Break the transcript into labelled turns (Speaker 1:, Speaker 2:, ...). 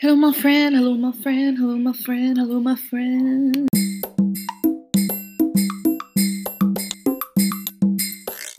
Speaker 1: Hello, my friend. Hello, my friend. Hello, my friend. Hello, my friend.